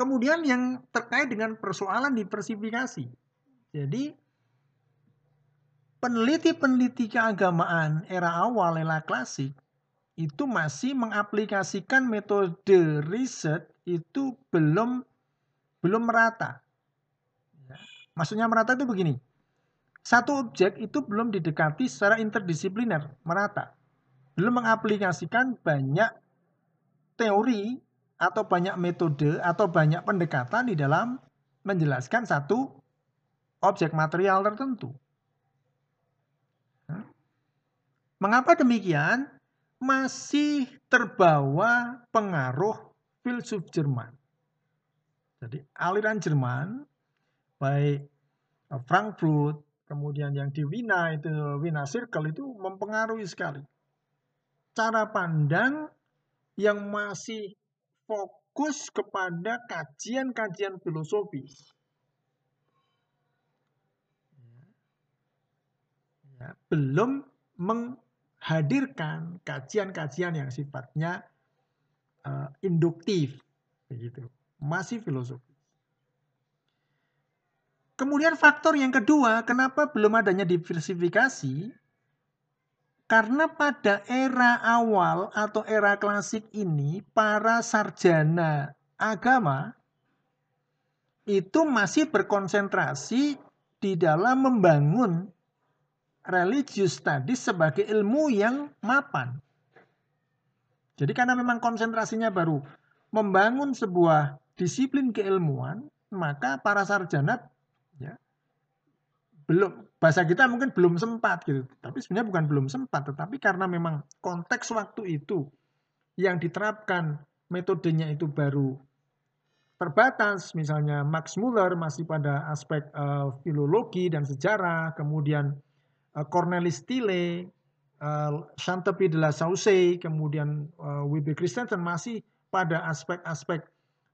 Kemudian yang terkait dengan persoalan diversifikasi. Jadi peneliti-peneliti keagamaan era awal era klasik itu masih mengaplikasikan metode riset itu belum belum merata. Ya. Maksudnya merata itu begini. Satu objek itu belum didekati secara interdisipliner, merata. Belum mengaplikasikan banyak teori atau banyak metode atau banyak pendekatan di dalam menjelaskan satu objek material tertentu. Mengapa demikian? Masih terbawa pengaruh filsuf Jerman. Jadi aliran Jerman, baik Frankfurt, kemudian yang di Wina itu Wina Circle itu mempengaruhi sekali. Cara pandang yang masih fokus kepada kajian-kajian filosofis. Ya, belum menghadirkan kajian-kajian yang sifatnya uh, induktif begitu. Masih filosofi. Kemudian faktor yang kedua kenapa belum adanya diversifikasi karena pada era awal atau era klasik ini para sarjana agama itu masih berkonsentrasi di dalam membangun religius tadi sebagai ilmu yang mapan. Jadi karena memang konsentrasinya baru membangun sebuah disiplin keilmuan, maka para sarjana ya belum bahasa kita mungkin belum sempat gitu. Tapi sebenarnya bukan belum sempat, tetapi karena memang konteks waktu itu yang diterapkan metodenya itu baru terbatas, misalnya Max Muller masih pada aspek uh, filologi dan sejarah, kemudian uh, Cornelis Tille, uh, Chantepie de la Sauce, kemudian uh, W.B. Christensen masih pada aspek-aspek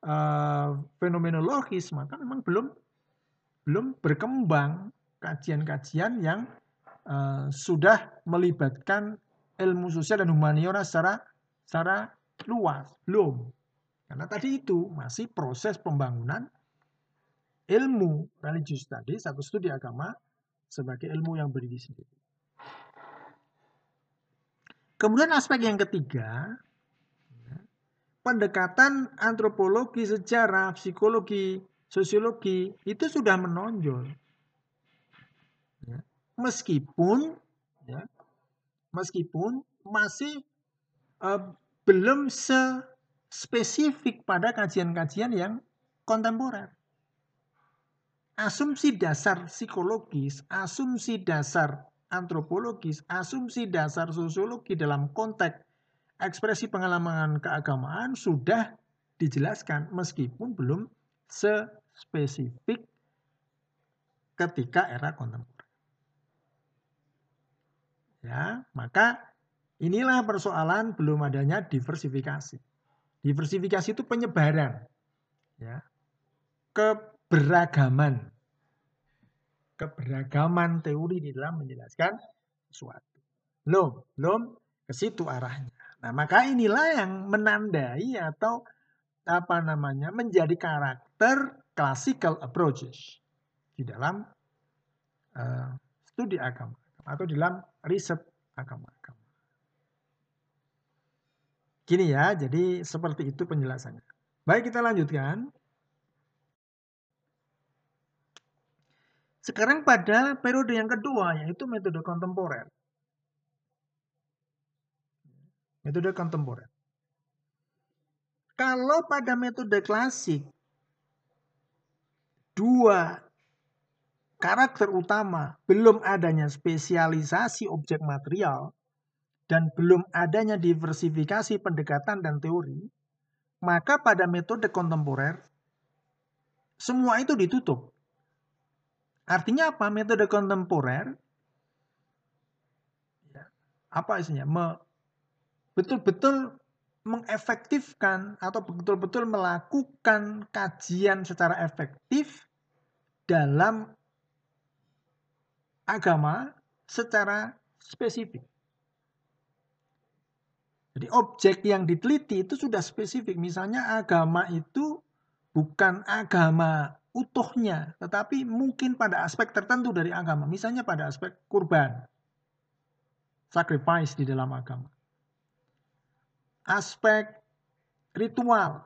uh, fenomenologis, maka memang belum belum berkembang kajian-kajian yang uh, sudah melibatkan ilmu sosial dan humaniora secara secara luas, belum. Karena tadi itu masih proses pembangunan ilmu religius tadi, satu studi agama sebagai ilmu yang berdiri sendiri. Kemudian aspek yang ketiga, pendekatan antropologi, sejarah, psikologi, sosiologi itu sudah menonjol. Meskipun, ya, meskipun masih uh, belum spesifik pada kajian-kajian yang kontemporer asumsi dasar psikologis, asumsi dasar antropologis, asumsi dasar sosiologi dalam konteks ekspresi pengalaman keagamaan sudah dijelaskan meskipun belum sespesifik ketika era kontemporer. Ya, maka inilah persoalan belum adanya diversifikasi. Diversifikasi itu penyebaran ya ke keberagaman. Keberagaman teori di dalam menjelaskan sesuatu. Belum, belum ke situ arahnya. Nah, maka inilah yang menandai atau apa namanya menjadi karakter classical approaches di dalam uh, studi agama atau dalam riset agama-agama. Gini ya, jadi seperti itu penjelasannya. Baik, kita lanjutkan. Sekarang pada periode yang kedua yaitu metode kontemporer. Metode kontemporer. Kalau pada metode klasik dua karakter utama belum adanya spesialisasi objek material dan belum adanya diversifikasi pendekatan dan teori, maka pada metode kontemporer semua itu ditutup. Artinya apa? Metode kontemporer ya, apa isinya? Betul-betul mengefektifkan atau betul-betul melakukan kajian secara efektif dalam agama secara spesifik. Jadi objek yang diteliti itu sudah spesifik. Misalnya agama itu bukan agama utuhnya, tetapi mungkin pada aspek tertentu dari agama, misalnya pada aspek kurban, sacrifice di dalam agama. Aspek ritual.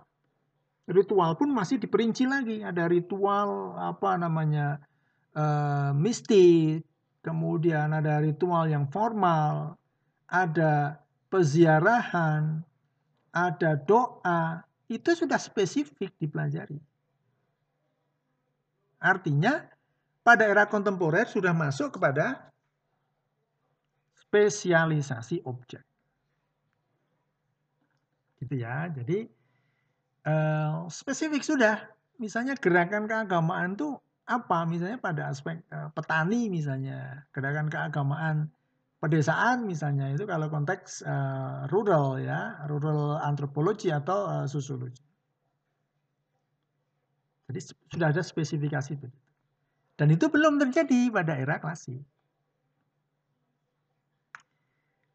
Ritual pun masih diperinci lagi, ada ritual apa namanya? Uh, mistik, kemudian ada ritual yang formal, ada peziarahan, ada doa, itu sudah spesifik dipelajari. Artinya pada era kontemporer sudah masuk kepada spesialisasi objek. Gitu ya. Jadi uh, spesifik sudah. Misalnya gerakan keagamaan itu apa? Misalnya pada aspek uh, petani misalnya, gerakan keagamaan pedesaan misalnya itu kalau konteks uh, rural ya, rural antropologi atau uh, sosiologi. Jadi sudah ada spesifikasi begitu. Dan itu belum terjadi pada era klasik.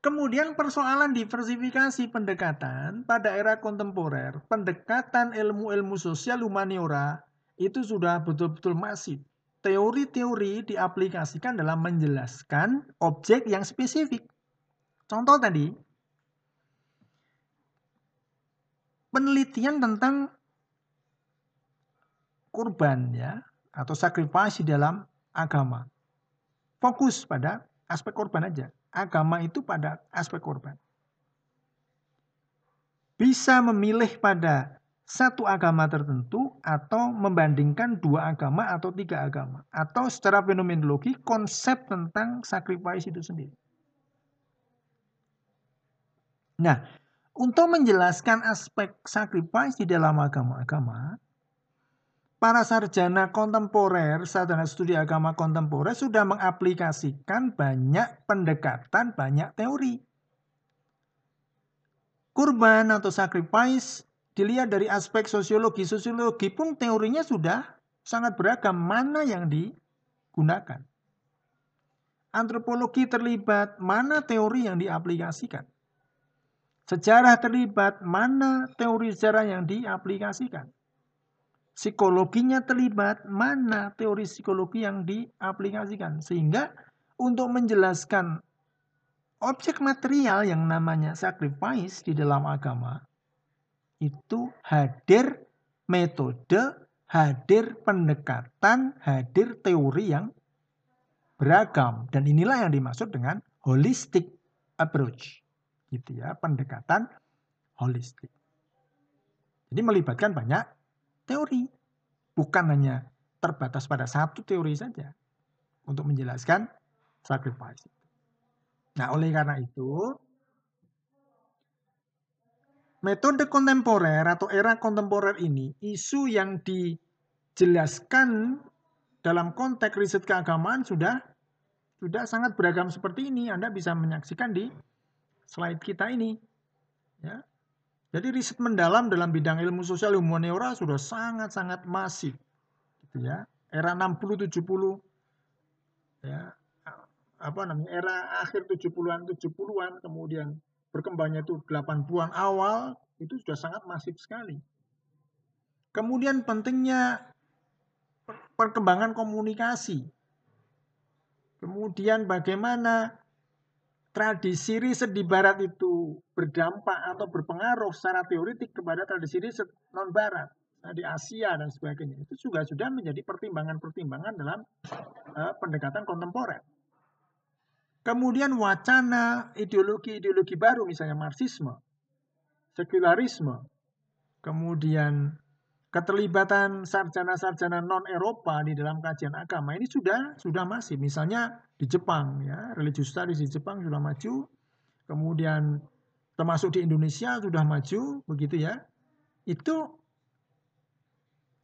Kemudian persoalan diversifikasi pendekatan pada era kontemporer, pendekatan ilmu-ilmu sosial humaniora itu sudah betul-betul masif. Teori-teori diaplikasikan dalam menjelaskan objek yang spesifik. Contoh tadi, penelitian tentang kurban ya atau sacrifice di dalam agama. Fokus pada aspek korban aja. Agama itu pada aspek korban. Bisa memilih pada satu agama tertentu atau membandingkan dua agama atau tiga agama. Atau secara fenomenologi konsep tentang sacrifice itu sendiri. Nah, untuk menjelaskan aspek sacrifice di dalam agama-agama, para sarjana kontemporer, sarjana studi agama kontemporer sudah mengaplikasikan banyak pendekatan, banyak teori. Kurban atau sacrifice dilihat dari aspek sosiologi. Sosiologi pun teorinya sudah sangat beragam mana yang digunakan. Antropologi terlibat, mana teori yang diaplikasikan. Sejarah terlibat, mana teori sejarah yang diaplikasikan psikologinya terlibat, mana teori psikologi yang diaplikasikan. Sehingga untuk menjelaskan objek material yang namanya sacrifice di dalam agama, itu hadir metode, hadir pendekatan, hadir teori yang beragam. Dan inilah yang dimaksud dengan holistic approach. Gitu ya, pendekatan holistik. Jadi melibatkan banyak teori. Bukan hanya terbatas pada satu teori saja untuk menjelaskan sacrifice. Nah, oleh karena itu, metode kontemporer atau era kontemporer ini, isu yang dijelaskan dalam konteks riset keagamaan sudah sudah sangat beragam seperti ini. Anda bisa menyaksikan di slide kita ini. Ya. Jadi riset mendalam dalam bidang ilmu sosial humaniora sudah sangat-sangat masif. Gitu ya. Era 60 70 ya apa namanya era akhir 70-an 70-an kemudian berkembangnya itu 80-an awal itu sudah sangat masif sekali. Kemudian pentingnya perkembangan komunikasi. Kemudian bagaimana tradisi riset di barat itu berdampak atau berpengaruh secara teoritik kepada tradisi riset non barat di Asia dan sebagainya itu juga sudah menjadi pertimbangan-pertimbangan dalam uh, pendekatan kontemporer. Kemudian wacana ideologi-ideologi baru misalnya marxisme, sekularisme, kemudian keterlibatan sarjana-sarjana non Eropa di dalam kajian agama ini sudah sudah masih misalnya di Jepang ya religious studies di Jepang sudah maju. Kemudian termasuk di Indonesia sudah maju begitu ya. Itu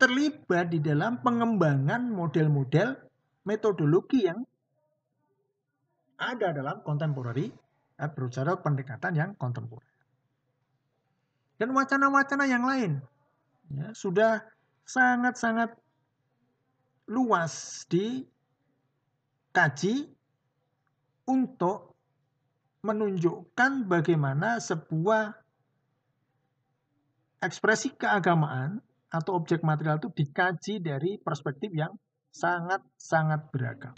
terlibat di dalam pengembangan model-model metodologi yang ada dalam contemporary approach atau pendekatan yang kontemporer dan wacana-wacana yang lain ya, sudah sangat-sangat luas dikaji untuk menunjukkan bagaimana sebuah ekspresi keagamaan atau objek material itu dikaji dari perspektif yang sangat-sangat beragam.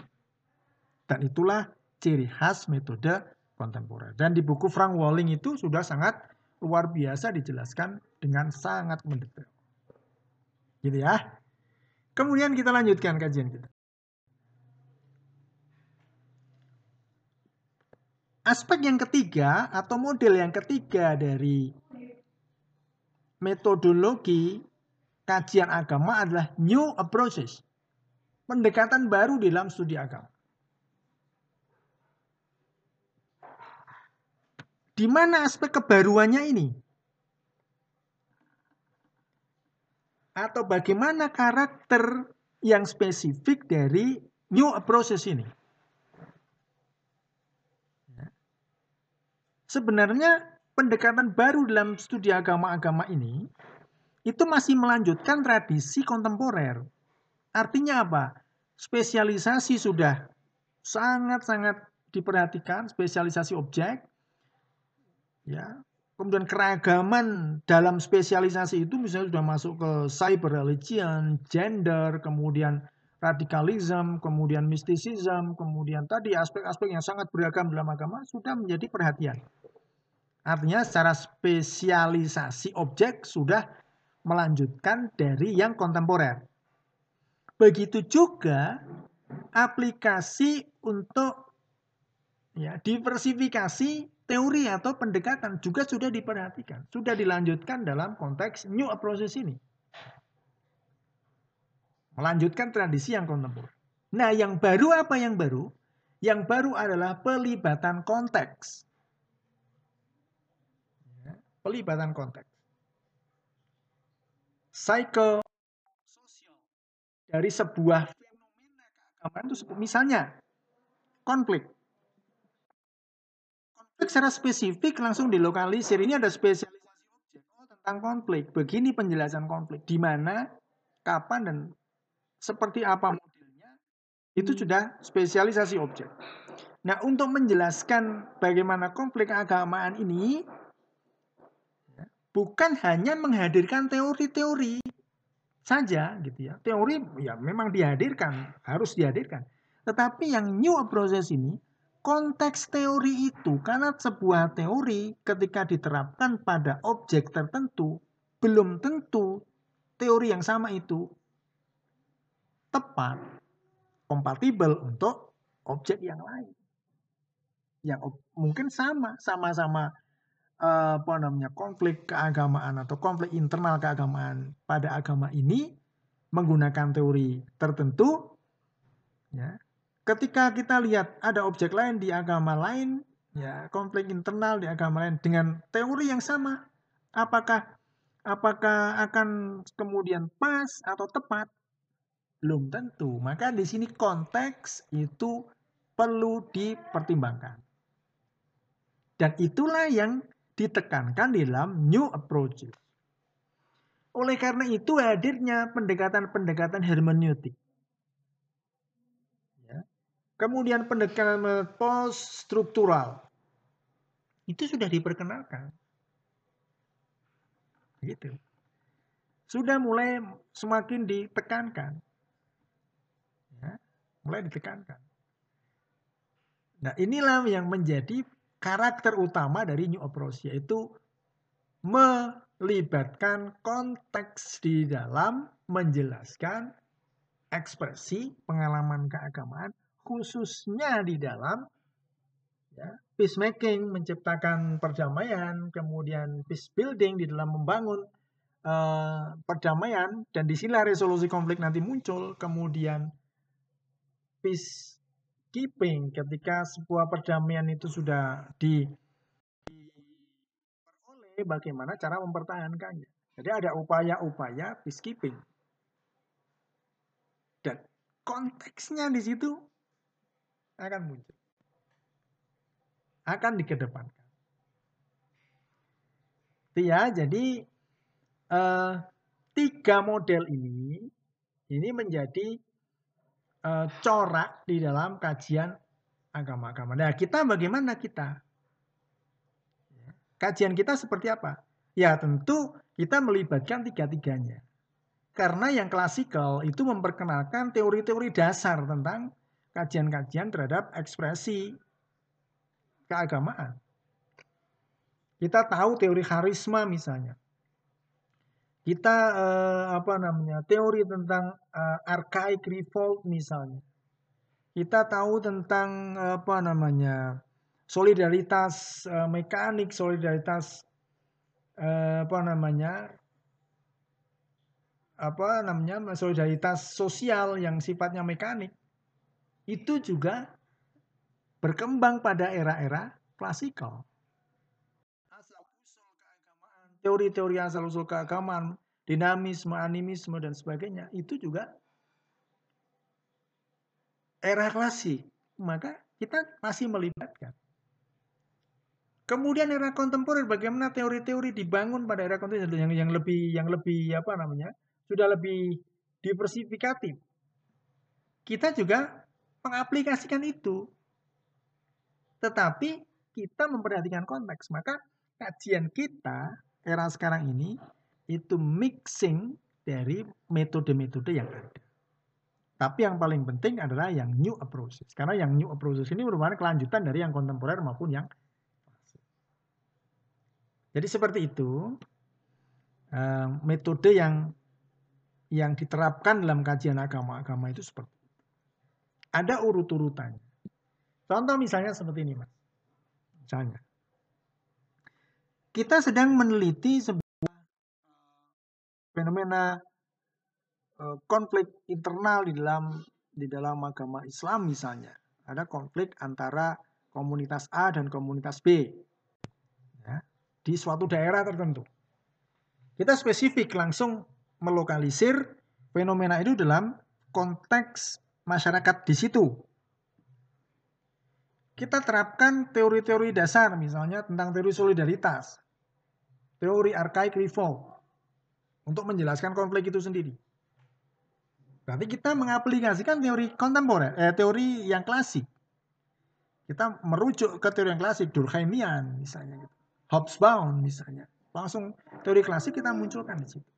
Dan itulah ciri khas metode kontemporer. Dan di buku Frank Walling itu sudah sangat luar biasa dijelaskan dengan sangat mendetail. Gitu ya. Kemudian kita lanjutkan kajian kita. Aspek yang ketiga atau model yang ketiga dari metodologi kajian agama adalah new approaches. Pendekatan baru dalam studi agama. Di mana aspek kebaruannya ini? Atau bagaimana karakter yang spesifik dari new approaches ini? Sebenarnya pendekatan baru dalam studi agama-agama ini itu masih melanjutkan tradisi kontemporer. Artinya apa? Spesialisasi sudah sangat-sangat diperhatikan, spesialisasi objek. Ya. Kemudian keragaman dalam spesialisasi itu misalnya sudah masuk ke cyber religion, gender, kemudian radikalisme, kemudian mistisism, kemudian tadi aspek-aspek yang sangat beragam dalam agama sudah menjadi perhatian. Artinya secara spesialisasi objek sudah melanjutkan dari yang kontemporer. Begitu juga aplikasi untuk ya, diversifikasi teori atau pendekatan juga sudah diperhatikan, sudah dilanjutkan dalam konteks new approaches ini. Melanjutkan tradisi yang kontemporer. Nah, yang baru apa yang baru? Yang baru adalah pelibatan konteks pelibatan konteks. Cycle sosial dari sebuah fenomena keagamaan itu misalnya konflik. Secara spesifik langsung dilokalisir. Ini ada spesialisasi objek oh, tentang konflik. Begini penjelasan konflik. Di mana, kapan, dan seperti apa modelnya, itu sudah spesialisasi objek. Nah, untuk menjelaskan bagaimana konflik keagamaan ini, bukan hanya menghadirkan teori-teori saja gitu ya. Teori ya memang dihadirkan, harus dihadirkan. Tetapi yang new approaches ini konteks teori itu karena sebuah teori ketika diterapkan pada objek tertentu belum tentu teori yang sama itu tepat kompatibel untuk objek yang lain. Yang mungkin sama sama-sama apa namanya konflik keagamaan atau konflik internal keagamaan pada agama ini menggunakan teori tertentu ya ketika kita lihat ada objek lain di agama lain ya konflik internal di agama lain dengan teori yang sama apakah apakah akan kemudian pas atau tepat belum tentu maka di sini konteks itu perlu dipertimbangkan dan itulah yang ditekankan dalam new approaches. Oleh karena itu hadirnya pendekatan-pendekatan hermeneutik. Kemudian pendekatan post struktural. Itu sudah diperkenalkan. Gitu. Sudah mulai semakin ditekankan. Ya. Mulai ditekankan. Nah inilah yang menjadi karakter utama dari New Approach yaitu melibatkan konteks di dalam menjelaskan ekspresi pengalaman keagamaan khususnya di dalam ya, peacemaking menciptakan perdamaian kemudian peace building di dalam membangun uh, perdamaian dan di sinilah resolusi konflik nanti muncul kemudian peace keeping ketika sebuah perdamaian itu sudah di diperoleh bagaimana cara mempertahankannya. Jadi ada upaya-upaya peacekeeping. Dan konteksnya di situ akan muncul. Akan dikedepankan. Ya, jadi eh, tiga model ini ini menjadi uh, corak di dalam kajian agama-agama. Nah, kita bagaimana kita? Kajian kita seperti apa? Ya, tentu kita melibatkan tiga-tiganya. Karena yang klasikal itu memperkenalkan teori-teori dasar tentang kajian-kajian terhadap ekspresi keagamaan. Kita tahu teori karisma misalnya. Kita eh, apa namanya? teori tentang eh, archaic revolt misalnya. Kita tahu tentang apa namanya? solidaritas eh, mekanik, solidaritas eh, apa namanya? apa namanya solidaritas sosial yang sifatnya mekanik itu juga berkembang pada era-era klasikal. Teori-teori asal usul keagamaan, dinamisme, animisme dan sebagainya itu juga era klasik. Maka kita masih melibatkan. Kemudian era kontemporer bagaimana teori-teori dibangun pada era kontemporer yang yang lebih yang lebih apa namanya? sudah lebih diversifikatif. Kita juga mengaplikasikan itu. Tetapi kita memperhatikan konteks. Maka kajian kita era sekarang ini itu mixing dari metode-metode yang ada. Tapi yang paling penting adalah yang new approaches. Karena yang new approaches ini merupakan kelanjutan dari yang kontemporer maupun yang Jadi seperti itu. Eh, metode yang yang diterapkan dalam kajian agama-agama itu seperti. Ada urut-urutannya. Contoh misalnya seperti ini, Mas. Misalnya. Kita sedang meneliti sebuah eh, fenomena eh, konflik internal di dalam di dalam agama Islam misalnya. Ada konflik antara komunitas A dan komunitas B. Ya, di suatu daerah tertentu. Kita spesifik langsung melokalisir fenomena itu dalam konteks masyarakat di situ. Kita terapkan teori-teori dasar, misalnya tentang teori solidaritas, teori archaic revolt, untuk menjelaskan konflik itu sendiri. Berarti kita mengaplikasikan teori kontemporer, eh, teori yang klasik. Kita merujuk ke teori yang klasik, Durkheimian misalnya, gitu. Hobsbawm misalnya. Langsung teori klasik kita munculkan di situ.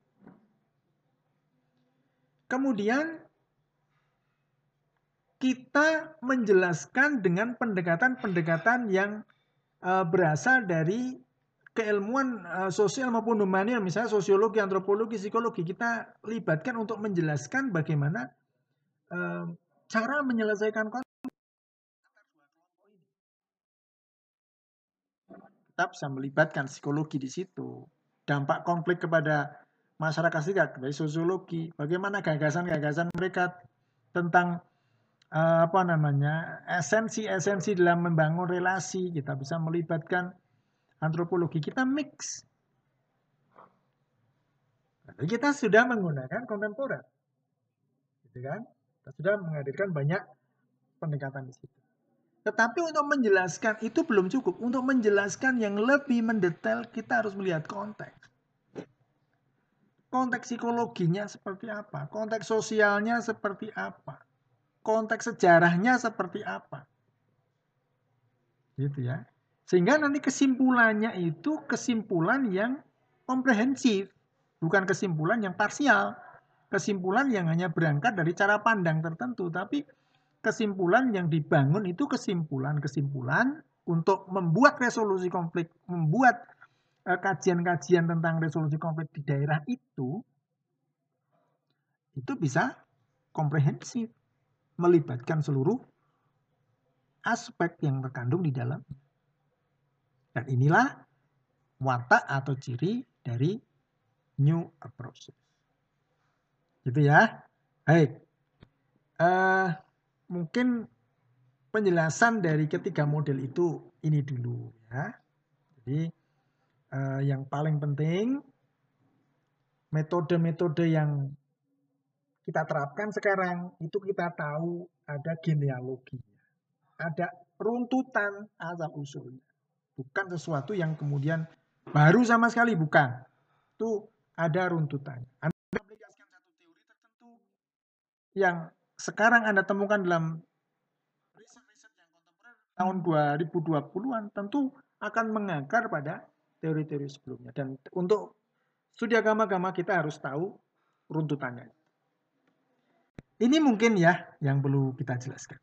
Kemudian kita menjelaskan dengan pendekatan-pendekatan yang uh, berasal dari keilmuan uh, sosial maupun humaniora, misalnya sosiologi, antropologi, psikologi, kita libatkan untuk menjelaskan bagaimana uh, cara menyelesaikan konflik. Kita bisa melibatkan psikologi di situ. Dampak konflik kepada masyarakat sekitar dari sosiologi, bagaimana gagasan-gagasan mereka tentang uh, apa namanya esensi-esensi dalam membangun relasi, kita bisa melibatkan antropologi, kita mix. Jadi kita sudah menggunakan kontemporer, gitu kan? Kita sudah menghadirkan banyak pendekatan di situ. Tetapi untuk menjelaskan itu belum cukup. Untuk menjelaskan yang lebih mendetail, kita harus melihat konteks konteks psikologinya seperti apa, konteks sosialnya seperti apa, konteks sejarahnya seperti apa. Gitu ya. Sehingga nanti kesimpulannya itu kesimpulan yang komprehensif, bukan kesimpulan yang parsial. Kesimpulan yang hanya berangkat dari cara pandang tertentu, tapi kesimpulan yang dibangun itu kesimpulan-kesimpulan untuk membuat resolusi konflik, membuat Eh, kajian-kajian tentang resolusi konflik di daerah itu itu bisa komprehensif melibatkan seluruh aspek yang terkandung di dalam. Dan inilah watak atau ciri dari new approach. Gitu ya. Baik. Uh, mungkin penjelasan dari ketiga model itu ini dulu ya. Jadi uh, yang paling penting metode-metode yang kita terapkan sekarang itu kita tahu ada genealogi, ada runtutan asal usulnya, bukan sesuatu yang kemudian baru sama sekali bukan, itu ada runtutannya. Anda aplikasikan satu teori tertentu yang sekarang Anda temukan dalam riset-riset yang kontemporer tahun 2020-an tentu akan mengakar pada teori-teori sebelumnya. Dan untuk studi agama-agama kita harus tahu runtutannya. Ini mungkin ya yang perlu kita jelaskan.